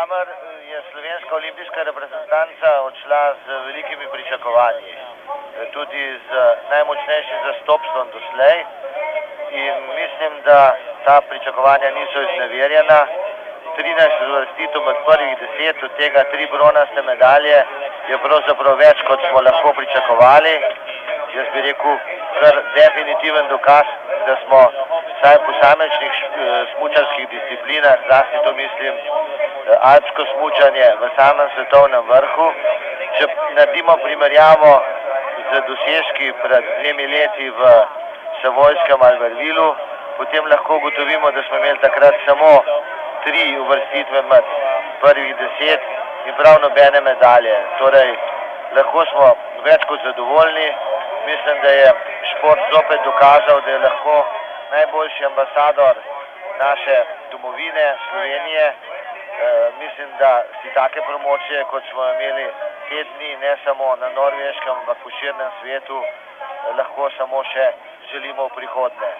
kamor je slovenska olimpijska reprezentanca odšla z velikimi pričakovanji, tudi z najmočnejšim zastopstvom doslej. In mislim, da ta pričakovanja niso izneverjena. 13 uvrstitev med prvih deset, od tega tri bronaste medalje, je pravzaprav več, kot smo lahko pričakovali. Jaz bi rekel, kar definitiven dokaz, da smo vsaj v posamečnih smučarskih disciplinah, zlasti to mislim alpsko smučanje v samem svetovnem vrhu. Če naredimo primerjavo z dosežki pred dvemi leti v Savojskem Albervilu, potem lahko ugotovimo, da smo imeli takrat samo tri uvrstitve med prvih deset in prav nobene medalje. Torej, lahko smo več kot zadovoljni. Mislim, da je šport zopet dokazal, da je lahko najboljši ambasador naše domovine Slovenije. Mislim, da si take promocije, kot smo imeli te dni, ne samo na Norveškem, ampak po širnem svetu, lahko samo še želimo v prihodnje.